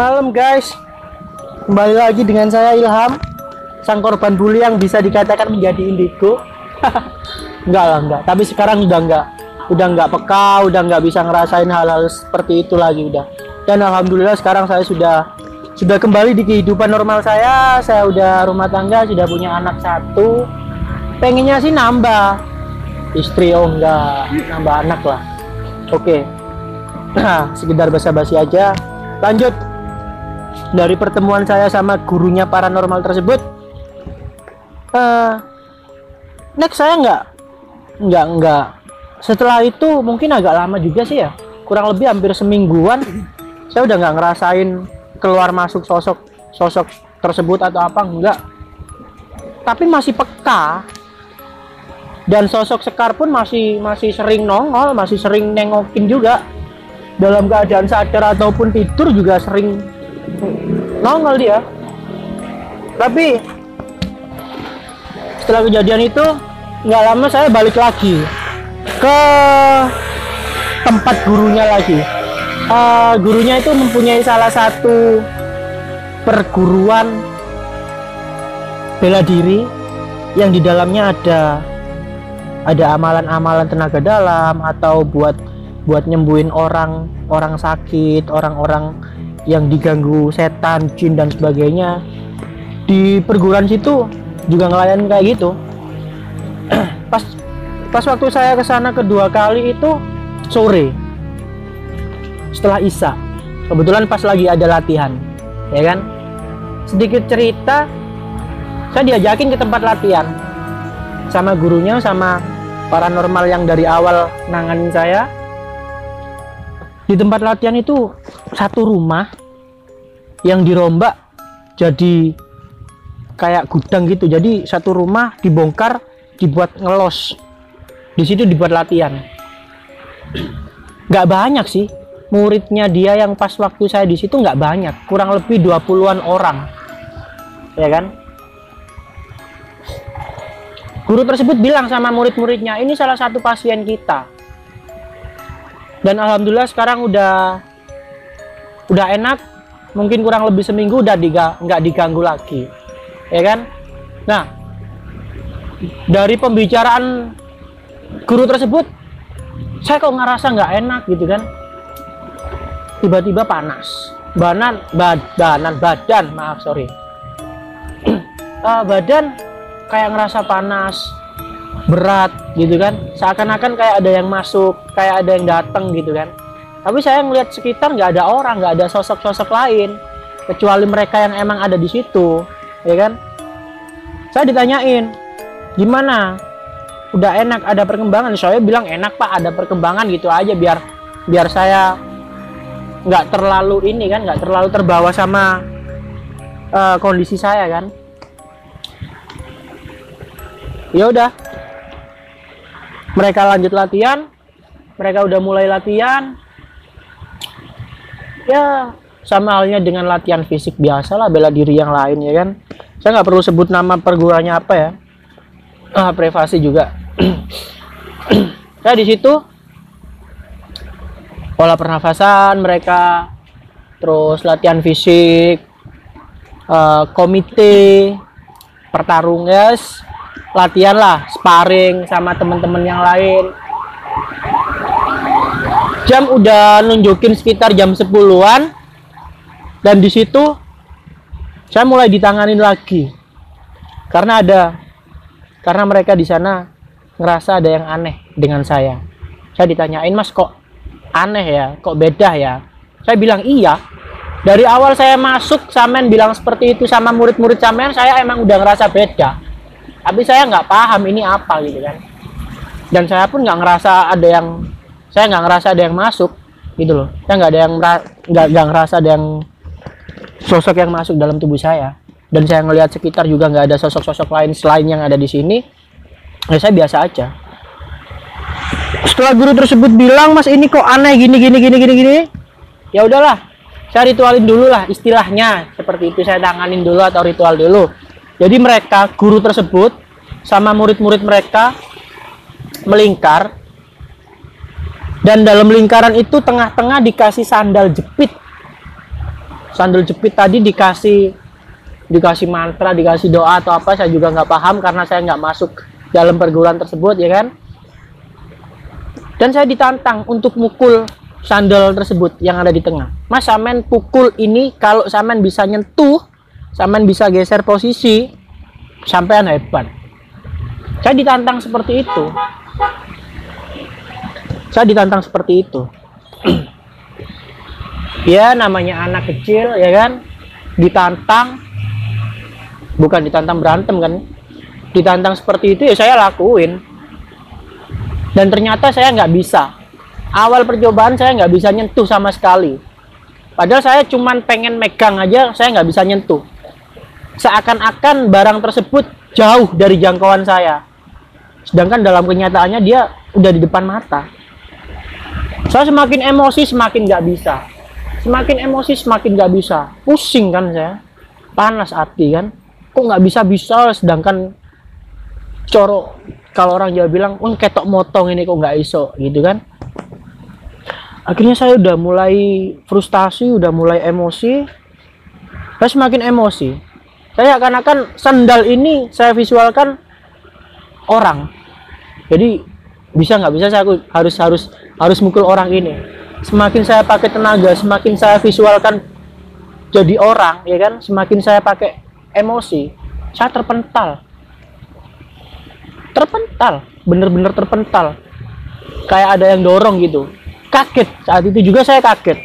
Malam guys, kembali lagi dengan saya Ilham, sang korban bully yang bisa dikatakan menjadi indigo. enggak lah enggak, tapi sekarang udah enggak, udah enggak peka, udah enggak bisa ngerasain hal-hal seperti itu lagi udah. Dan alhamdulillah sekarang saya sudah sudah kembali di kehidupan normal saya. Saya udah rumah tangga, sudah punya anak satu. Pengennya sih nambah istri, oh enggak, nambah anak lah. Oke, nah sekedar basa-basi aja. Lanjut dari pertemuan saya sama gurunya paranormal tersebut uh, next saya nggak nggak nggak. Setelah itu mungkin agak lama juga sih ya. Kurang lebih hampir semingguan saya udah nggak ngerasain keluar masuk sosok sosok tersebut atau apa enggak tapi masih peka. Dan sosok Sekar pun masih masih sering nongol masih sering nengokin juga. Dalam keadaan sadar ataupun tidur juga sering nongol dia. Tapi setelah kejadian itu nggak lama saya balik lagi ke tempat gurunya lagi. Uh, gurunya itu mempunyai salah satu perguruan bela diri yang di dalamnya ada ada amalan-amalan tenaga dalam atau buat buat nyembuhin orang orang sakit orang-orang yang diganggu setan, jin dan sebagainya di perguruan situ juga ngelayan kayak gitu. pas pas waktu saya ke sana kedua kali itu sore setelah Isa. Kebetulan pas lagi ada latihan, ya kan? Sedikit cerita, saya diajakin ke tempat latihan sama gurunya sama paranormal yang dari awal nanganin saya di tempat latihan itu satu rumah yang dirombak jadi kayak gudang gitu. Jadi satu rumah dibongkar dibuat ngelos. Di situ dibuat latihan. Nggak banyak sih. Muridnya dia yang pas waktu saya di situ nggak banyak. Kurang lebih 20-an orang. Ya kan? Guru tersebut bilang sama murid-muridnya ini salah satu pasien kita dan alhamdulillah sekarang udah udah enak. Mungkin kurang lebih seminggu udah diga, nggak diganggu lagi. Ya kan? Nah dari pembicaraan guru tersebut saya kok ngerasa nggak enak gitu kan? Tiba-tiba panas. Badan badan badan maaf sorry. Uh, badan kayak ngerasa panas berat gitu kan. Seakan-akan kayak ada yang masuk kayak ada yang datang gitu kan. Tapi saya ngeliat sekitar nggak ada orang nggak ada sosok-sosok lain. Kecuali mereka yang emang ada di situ ya kan. Saya ditanyain gimana? Udah enak ada perkembangan? Saya bilang enak pak ada perkembangan gitu aja biar biar saya nggak terlalu ini kan nggak terlalu terbawa sama uh, kondisi saya kan. Ya udah mereka lanjut latihan. Mereka udah mulai latihan. Ya sama halnya dengan latihan fisik biasa lah bela diri yang lain ya kan? Saya nggak perlu sebut nama perguruannya apa ya. Ah, privasi juga. Saya di situ. Pola pernafasan mereka terus latihan fisik uh, komite pertarung guys latihan lah sparring sama teman-teman yang lain. Jam udah nunjukin sekitar jam 10-an dan di situ saya mulai ditanganin lagi. Karena ada karena mereka di sana ngerasa ada yang aneh dengan saya. Saya ditanyain mas kok aneh ya? Kok beda ya? Saya bilang iya. Dari awal saya masuk samen bilang seperti itu sama murid-murid samen saya emang udah ngerasa beda tapi saya nggak paham ini apa gitu kan. Dan saya pun nggak ngerasa ada yang saya nggak ngerasa ada yang masuk gitu loh. Saya nggak ada yang nggak nggak ngerasa ada yang sosok yang masuk dalam tubuh saya. Dan saya ngelihat sekitar juga nggak ada sosok-sosok lain selain yang ada di sini ya saya biasa aja. Setelah guru tersebut bilang mas ini kok aneh gini gini gini gini gini. Ya udahlah saya ritualin dulu lah istilahnya. Seperti itu saya tanganin dulu atau ritual dulu jadi mereka, guru tersebut sama murid-murid mereka melingkar. Dan dalam lingkaran itu tengah-tengah dikasih sandal jepit. sandal jepit tadi dikasih dikasih mantra dikasih doa atau apa saya juga nggak paham karena saya nggak masuk dalam perguruan tersebut ya kan? Dan saya ditantang untuk mukul sandal tersebut yang ada di tengah. Mas samen pukul ini kalau samen bisa nyentuh samen bisa geser posisi sampean hebat. Saya ditantang seperti itu. Saya ditantang seperti itu. Ya namanya anak kecil ya kan? Ditantang. Bukan ditantang berantem kan? Ditantang seperti itu ya saya lakuin. Dan ternyata saya nggak bisa. Awal percobaan saya nggak bisa nyentuh sama sekali. Padahal saya cuman pengen megang aja saya nggak bisa nyentuh seakan-akan barang tersebut jauh dari jangkauan saya. Sedangkan dalam kenyataannya dia udah di depan mata. Saya semakin emosi semakin nggak bisa. Semakin emosi semakin nggak bisa. Pusing kan saya. Panas hati kan. Kok nggak bisa bisa sedangkan coro kalau orang Jawa bilang oh ketok motong ini kok nggak iso gitu kan. Akhirnya saya udah mulai frustasi udah mulai emosi. Saya semakin emosi saya akan-akan sandal ini saya visualkan orang. Jadi bisa nggak bisa saya harus harus harus mukul orang ini. Semakin saya pakai tenaga semakin saya visualkan jadi orang ya kan? Semakin saya pakai emosi saya terpental. Terpental bener-bener terpental. Kayak ada yang dorong gitu. Kaget. Saat itu juga saya kaget.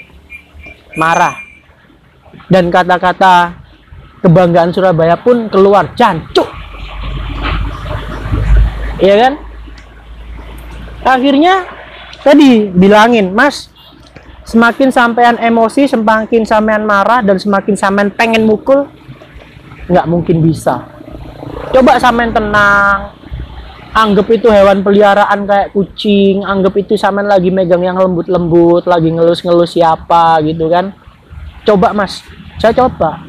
Marah. Dan kata-kata kebanggaan Surabaya pun keluar jancuk iya kan akhirnya tadi bilangin mas semakin sampean emosi semakin sampean marah dan semakin sampean pengen mukul nggak mungkin bisa coba sampean tenang anggap itu hewan peliharaan kayak kucing, anggap itu samen lagi megang yang lembut-lembut, lagi ngelus-ngelus siapa gitu kan. Coba mas, saya coba.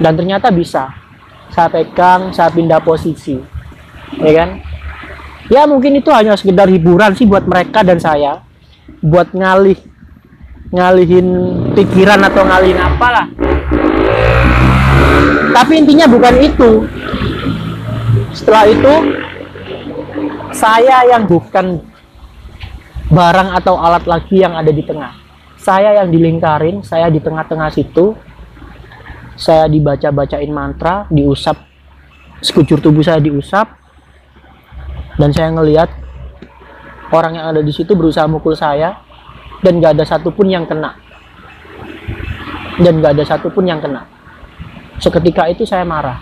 Dan ternyata bisa. Saya pegang, saya pindah posisi. Ya kan? Ya mungkin itu hanya sekedar hiburan sih buat mereka dan saya. Buat ngalih ngalihin pikiran atau ngalihin apalah. Tapi intinya bukan itu setelah itu saya yang bukan barang atau alat lagi yang ada di tengah saya yang dilingkarin saya di tengah-tengah situ saya dibaca-bacain mantra diusap sekujur tubuh saya diusap dan saya ngelihat orang yang ada di situ berusaha mukul saya dan gak ada satupun yang kena. Dan gak ada satupun yang kena. Seketika itu saya marah.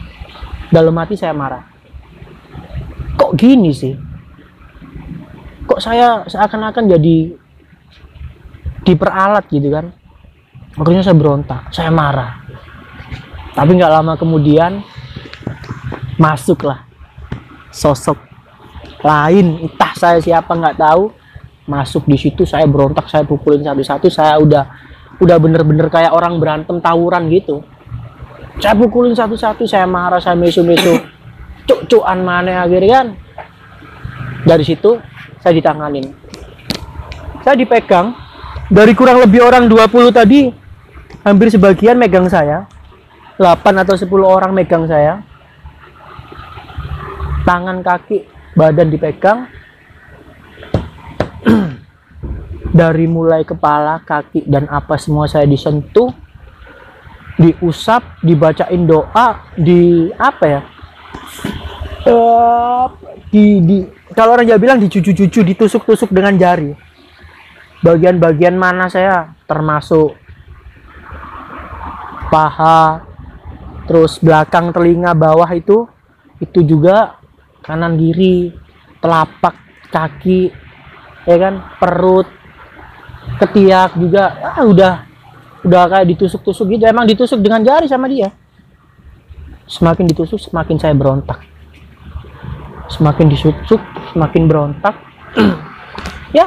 Dalam hati saya marah. Kok gini sih? Kok saya seakan-akan jadi diperalat gitu kan? Makanya saya berontak saya marah tapi nggak lama kemudian masuklah sosok lain. Entah saya siapa nggak tahu. Masuk di situ saya berontak saya pukulin satu-satu. Saya udah udah bener-bener kayak orang berantem tawuran gitu. Saya pukulin satu-satu saya marah saya mesu-mesu cuk-cukan mana akhirnya kan? Dari situ saya ditanganin. Saya dipegang. Dari kurang lebih orang 20 tadi hampir sebagian megang saya 8 atau 10 orang megang saya. Tangan kaki badan dipegang. Dari mulai kepala kaki dan apa semua saya disentuh diusap dibacain doa di apa ya? Uh, di, di kalau orang Jawa bilang dicucu-cucu, ditusuk-tusuk dengan jari. Bagian-bagian mana saya? Termasuk paha, terus belakang telinga bawah itu, itu juga kanan kiri, telapak kaki, ya kan, perut, ketiak juga, ah, udah udah kayak ditusuk-tusuk gitu. Emang ditusuk dengan jari sama dia. Semakin ditusuk, semakin saya berontak. Semakin disusuk semakin berontak. Ya.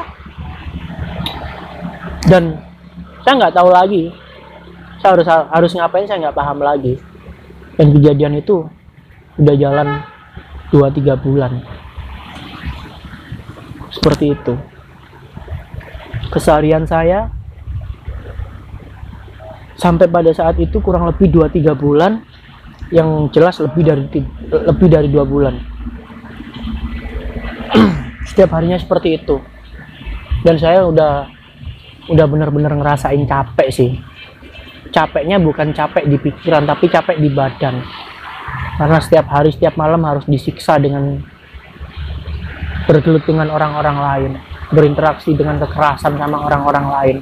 Dan saya nggak tahu lagi. Saya harus harus ngapain saya nggak paham lagi dan kejadian itu udah jalan 2-3 bulan. Seperti itu. Keseharian saya sampai pada saat itu kurang lebih 2-3 bulan. Yang jelas lebih dari lebih dari dua bulan. Setiap harinya seperti itu. Dan saya udah udah bener-bener ngerasain capek sih capeknya bukan capek di pikiran tapi capek di badan. Karena setiap hari setiap malam harus disiksa dengan bergelut dengan orang-orang lain berinteraksi dengan kekerasan sama orang-orang lain.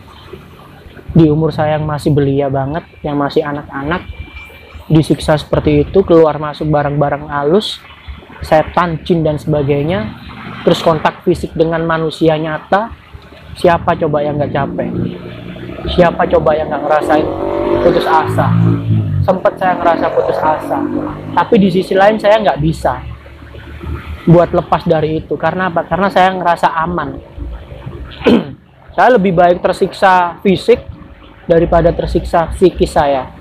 Di umur saya yang masih belia banget yang masih anak-anak disiksa seperti itu keluar masuk barang-barang halus setan jin dan sebagainya terus kontak fisik dengan manusia nyata siapa coba yang nggak capek? Siapa coba yang nggak ngerasain putus asa sempat saya ngerasa putus asa tapi di sisi lain saya nggak bisa buat lepas dari itu karena apa karena saya ngerasa aman saya lebih baik tersiksa fisik daripada tersiksa psikis saya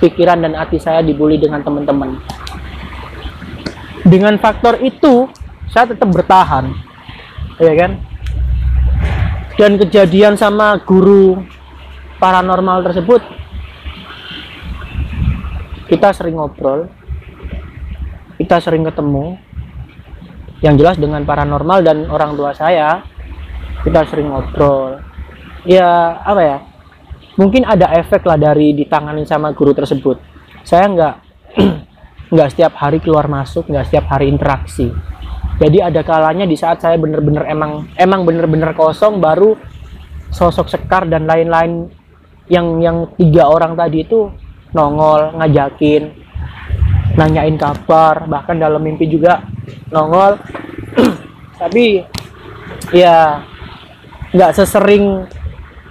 pikiran dan hati saya dibully dengan teman-teman. Dengan faktor itu, saya tetap bertahan. Ya kan? Dan kejadian sama guru paranormal tersebut kita sering ngobrol. Kita sering ketemu. Yang jelas dengan paranormal dan orang tua saya kita sering ngobrol. Ya, apa ya? mungkin ada efek lah dari ditangani sama guru tersebut saya nggak nggak setiap hari keluar masuk nggak setiap hari interaksi jadi ada kalanya di saat saya bener-bener emang emang bener-bener kosong baru sosok sekar dan lain-lain yang yang tiga orang tadi itu nongol ngajakin nanyain kabar bahkan dalam mimpi juga nongol. Tapi ya nggak sesering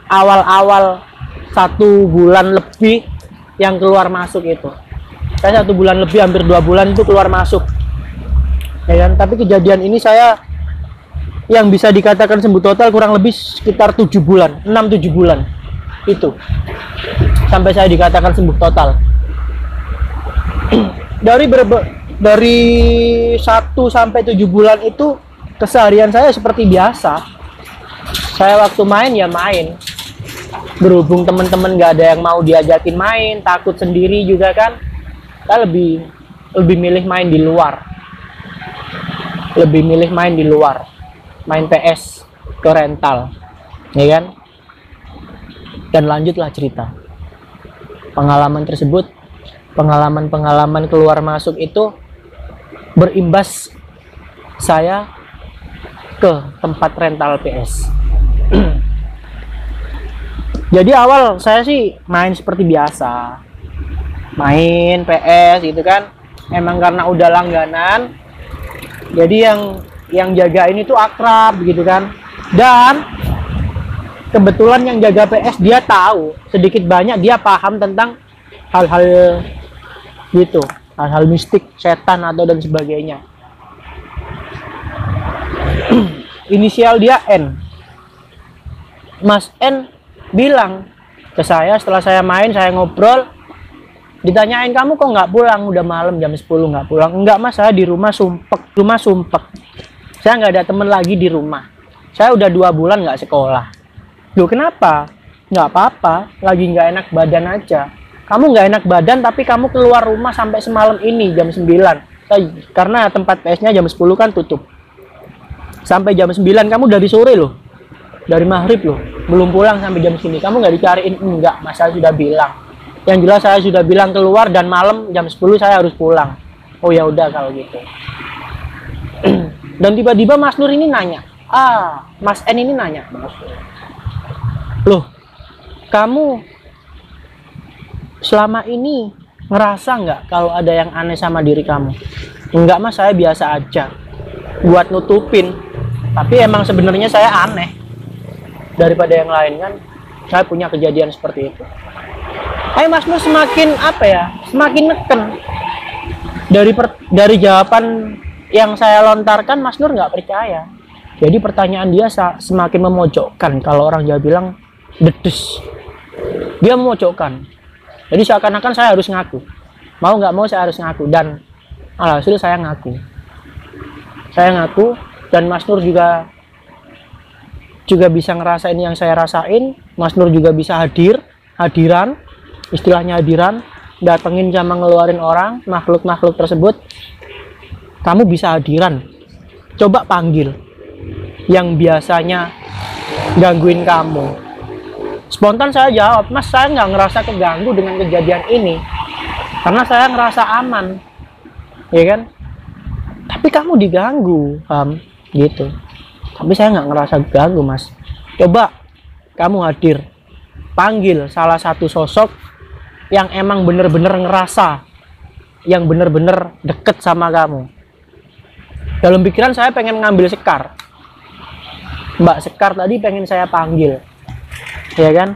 awal-awal satu bulan lebih yang keluar masuk itu. Saya satu bulan lebih hampir dua bulan itu keluar masuk. Ya kan? Tapi kejadian ini saya yang bisa dikatakan sembuh total kurang lebih sekitar tujuh bulan enam tujuh bulan. Itu sampai saya dikatakan sembuh total. Dari berbe dari satu sampai tujuh bulan itu keseharian saya seperti biasa. Saya waktu main ya main. Berhubung teman-teman nggak ada yang mau diajakin main takut sendiri juga kan. Kita lebih lebih milih main di luar. Lebih milih main di luar. Main PS ke rental. Ya kan? Dan lanjutlah cerita pengalaman tersebut pengalaman-pengalaman keluar masuk itu berimbas saya ke tempat rental PS. Jadi awal saya sih main seperti biasa. Main PS gitu kan. Emang karena udah langganan jadi yang yang jaga ini tuh akrab gitu kan. Dan kebetulan yang jaga PS dia tahu. Sedikit banyak dia paham tentang hal-hal gitu. Hal-hal mistik setan atau dan sebagainya. Inisial dia N. Mas N bilang ke saya setelah saya main saya ngobrol ditanyain kamu kok nggak pulang? Udah malam jam 10 nggak pulang? Enggak mas saya di rumah sumpek rumah sumpek. Saya nggak ada temen lagi di rumah. Saya udah dua bulan nggak sekolah Loh kenapa? Nggak apa-apa lagi nggak enak badan aja. Kamu nggak enak badan tapi kamu keluar rumah sampai semalam ini jam 9 karena tempat PS-nya jam 10 kan tutup. Sampai jam 9 kamu dari sore loh. Dari maghrib loh. Belum pulang sampai jam sini. Kamu nggak dicariin? Enggak mas saya sudah bilang. Yang jelas saya sudah bilang keluar dan malam jam 10 saya harus pulang. Oh ya udah kalau gitu. Dan tiba-tiba Mas Nur ini nanya. Ah Mas N ini nanya loh kamu selama ini ngerasa nggak kalau ada yang aneh sama diri kamu? Enggak mas saya biasa aja buat nutupin. Tapi emang sebenarnya saya aneh daripada yang lain kan? Saya punya kejadian seperti itu. Hai Mas Nur semakin apa ya? Semakin neken dari per, dari jawaban yang saya lontarkan Mas Nur nggak percaya. Jadi pertanyaan dia semakin memojokkan kalau orang Jawa bilang dedes. Dia memojokkan. Jadi seakan-akan saya harus ngaku. Mau nggak mau saya harus ngaku. Dan alhasil saya ngaku. Saya ngaku dan Mas Nur juga juga bisa ngerasain yang saya rasain. Mas Nur juga bisa hadir hadiran istilahnya hadiran datengin sama ngeluarin orang makhluk-makhluk tersebut. Kamu bisa hadiran. Coba panggil yang biasanya gangguin kamu spontan saya jawab mas saya nggak ngerasa keganggu dengan kejadian ini. Karena saya ngerasa aman. Ya kan? Tapi kamu diganggu paham gitu. Tapi saya nggak ngerasa ganggu mas. Coba kamu hadir panggil salah satu sosok yang emang bener-bener ngerasa yang bener-bener deket sama kamu. Dalam pikiran saya pengen ngambil sekar. Mbak Sekar tadi pengen saya panggil ya kan?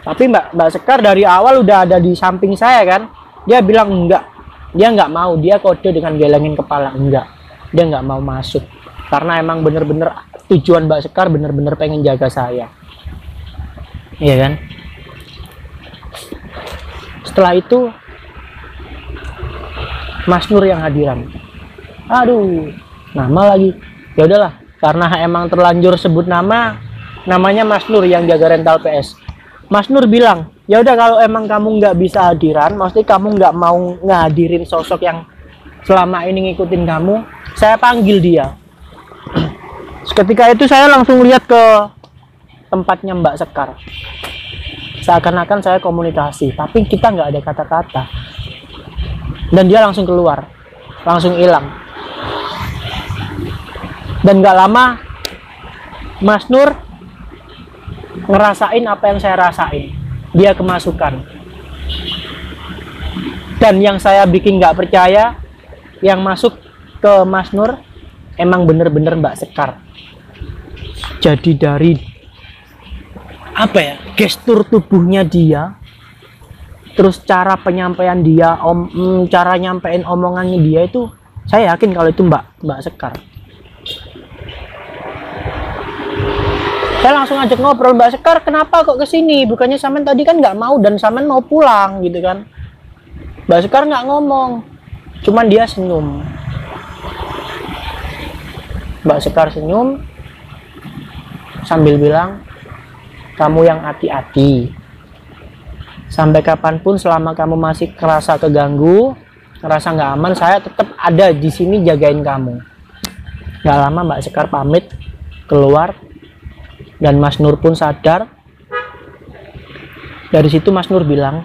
Tapi Mbak Mbak Sekar dari awal udah ada di samping saya kan? Dia bilang enggak. Dia nggak mau. Dia kode dengan gelengin kepala. Enggak. Dia nggak mau masuk. Karena emang bener-bener tujuan Mbak Sekar bener-bener pengen jaga saya. Iya kan? Setelah itu Mas Nur yang hadiran. Aduh nama lagi. Ya udahlah. Karena emang terlanjur sebut nama namanya Mas Nur yang jaga rental PS. Mas Nur bilang ya udah kalau emang kamu nggak bisa hadiran mesti kamu nggak mau ngadirin sosok yang selama ini ngikutin kamu saya panggil dia. Ketika itu saya langsung lihat ke tempatnya Mbak Sekar. Seakan-akan saya komunikasi tapi kita nggak ada kata-kata. Dan dia langsung keluar langsung hilang. Dan nggak lama Mas Nur ngerasain apa yang saya rasain. Dia kemasukan. Dan yang saya bikin nggak percaya yang masuk ke Mas Nur emang bener-bener Mbak Sekar. Jadi dari apa ya gestur tubuhnya dia terus cara penyampaian dia om mm, cara nyampein omongannya dia itu saya yakin kalau itu Mbak Mbak Sekar saya langsung ajak ngobrol Mbak Sekar kenapa kok ke sini? Bukannya Samen tadi kan nggak mau dan Samen mau pulang gitu kan. Mbak Sekar nggak ngomong cuman dia senyum. Mbak Sekar senyum sambil bilang kamu yang hati-hati. Sampai kapan pun selama kamu masih kerasa keganggu ngerasa nggak aman saya tetap ada di sini jagain kamu. Nggak lama Mbak Sekar pamit keluar dan Mas Nur pun sadar. Dari situ Mas Nur bilang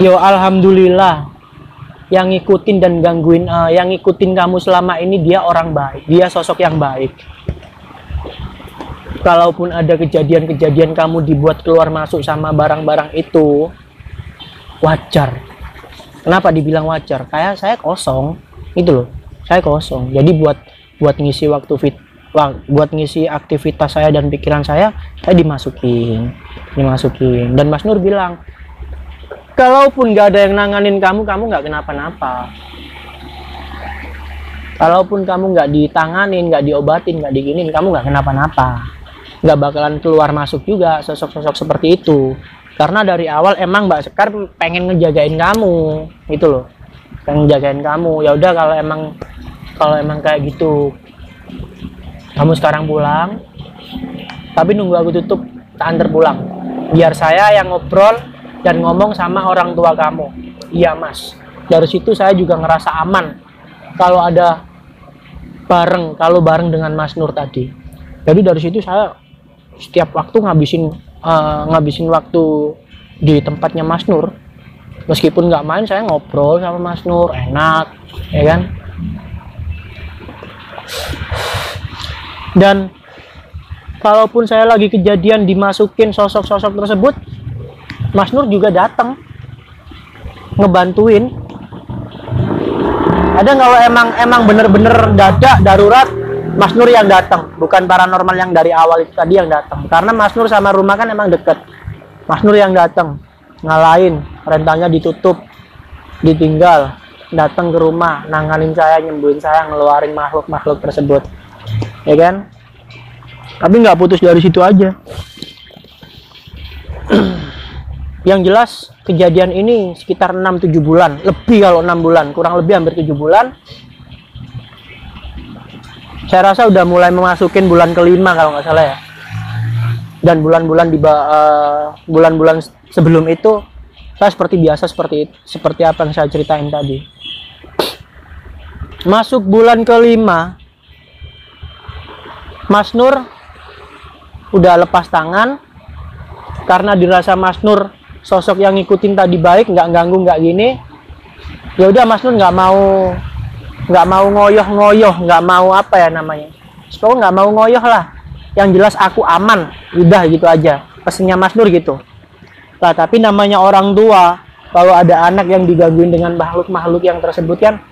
yo alhamdulillah yang ngikutin dan gangguin uh, yang ngikutin kamu selama ini dia orang baik dia sosok yang baik. Kalaupun ada kejadian-kejadian kamu dibuat keluar masuk sama barang-barang itu wajar. Kenapa dibilang wajar? Kayak saya kosong itu loh. Saya kosong. Jadi buat buat ngisi waktu fit buat ngisi aktivitas saya dan pikiran saya saya dimasukin dimasukin. Dan Mas Nur bilang kalaupun nggak ada yang nanganin kamu kamu nggak kenapa-napa. Kalaupun kamu nggak ditanganin nggak diobatin nggak diginin kamu nggak kenapa-napa. Nggak bakalan keluar masuk juga sosok-sosok seperti itu. Karena dari awal emang Mbak Sekar pengen ngejagain kamu gitu loh. Pengen ngejagain kamu. Ya udah kalau emang kalau emang kayak gitu kamu sekarang pulang tapi nunggu aku tutup tak antar pulang. Biar saya yang ngobrol dan ngomong sama orang tua kamu. Iya mas. Dari situ saya juga ngerasa aman kalau ada bareng kalau bareng dengan Mas Nur tadi. Jadi dari situ saya setiap waktu ngabisin uh, ngabisin waktu di tempatnya Mas Nur. Meskipun nggak main saya ngobrol sama Mas Nur enak ya kan dan kalaupun saya lagi kejadian dimasukin sosok-sosok tersebut Mas Nur juga datang ngebantuin. Ada kalau emang emang bener-bener dadak darurat Mas Nur yang datang. Bukan paranormal yang dari awal itu tadi yang datang. Karena Mas Nur sama rumah kan emang deket. Mas Nur yang datang ngalahin rentalnya ditutup ditinggal datang ke rumah nanganin saya nyembuhin saya ngeluarin makhluk-makhluk tersebut ya kan? Tapi nggak putus dari situ aja. Yang jelas kejadian ini sekitar 6-7 bulan. Lebih kalau 6 bulan kurang lebih hampir 7 bulan. Saya rasa udah mulai memasukin bulan kelima kalau nggak salah ya. Dan bulan-bulan di uh, bulan-bulan sebelum itu saya seperti biasa seperti seperti apa yang saya ceritain tadi. Masuk bulan kelima Mas Nur udah lepas tangan. Karena dirasa Mas Nur sosok yang ngikutin tadi baik nggak ganggu nggak gini ya udah Mas Nur nggak mau nggak mau ngoyoh-ngoyoh nggak mau apa ya namanya. Pokoknya nggak mau ngoyoh lah. Yang jelas aku aman udah gitu aja. Pesennya Mas Nur gitu. Lah tapi namanya orang tua kalau ada anak yang digangguin dengan makhluk-makhluk yang tersebut kan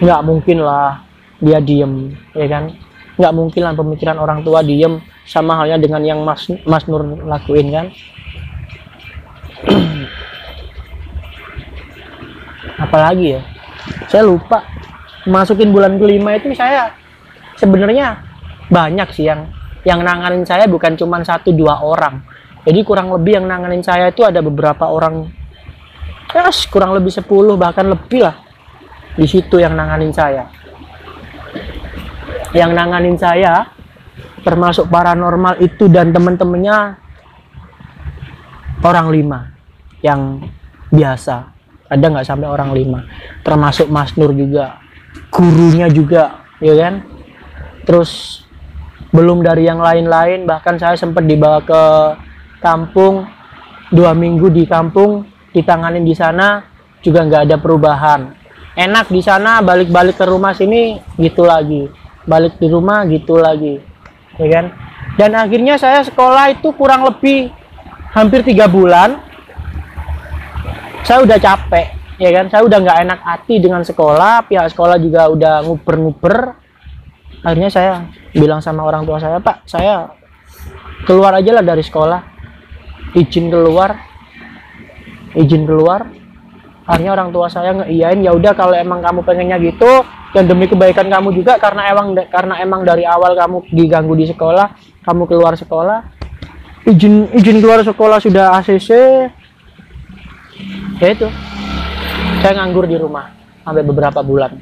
nggak mungkin lah dia diem ya kan nggak mungkin lah pemikiran orang tua diem sama halnya dengan yang Mas Mas Nur lakuin kan? Apalagi ya? Saya lupa. Masukin bulan kelima itu saya sebenarnya banyak sih yang yang nanganin saya bukan cuma satu dua orang. Jadi kurang lebih yang nanganin saya itu ada beberapa orang. Kurang lebih 10 bahkan lebih lah di situ yang nanganin saya yang nanganin saya termasuk paranormal itu dan temen-temennya orang lima yang biasa. Ada nggak sampai orang lima? Termasuk Mas Nur juga gurunya juga ya kan? Terus belum dari yang lain-lain bahkan saya sempat dibawa ke kampung dua minggu di kampung ditanganin di sana juga nggak ada perubahan. Enak di sana balik-balik ke rumah sini gitu lagi balik di rumah gitu lagi ya kan? Dan akhirnya saya sekolah itu kurang lebih hampir tiga bulan saya udah capek ya kan? Saya udah nggak enak hati dengan sekolah pihak sekolah juga udah nguber-nguber. Akhirnya saya bilang sama orang tua saya pak saya keluar aja lah dari sekolah. Izin keluar izin keluar. Akhirnya orang tua saya ngeiyain ya udah kalau emang kamu pengennya gitu dan demi kebaikan kamu juga karena emang karena emang dari awal kamu diganggu di sekolah kamu keluar sekolah izin izin keluar sekolah sudah ACC ya itu. Saya nganggur di rumah sampai beberapa bulan.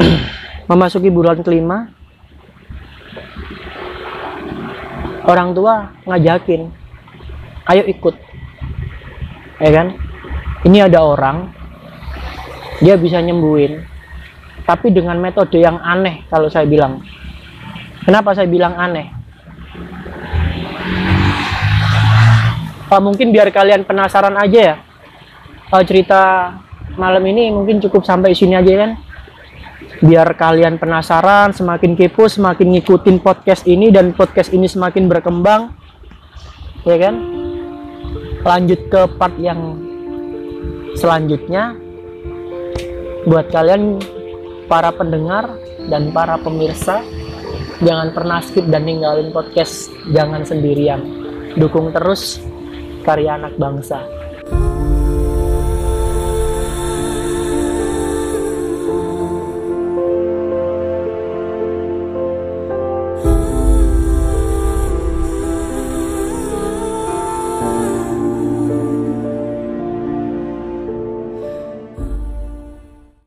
Memasuki bulan kelima orang tua ngajakin ayo ikut. Ya kan? Ini ada orang dia bisa nyembuhin. Tapi dengan metode yang aneh kalau saya bilang. Kenapa saya bilang aneh? Uh, mungkin biar kalian penasaran aja ya. Uh, cerita malam ini mungkin cukup sampai sini aja kan? Biar kalian penasaran semakin kepo semakin ngikutin podcast ini dan podcast ini semakin berkembang. Ya kan? Lanjut ke part yang selanjutnya buat kalian para pendengar dan para pemirsa jangan pernah skip dan ninggalin podcast jangan sendirian. Dukung terus karya anak bangsa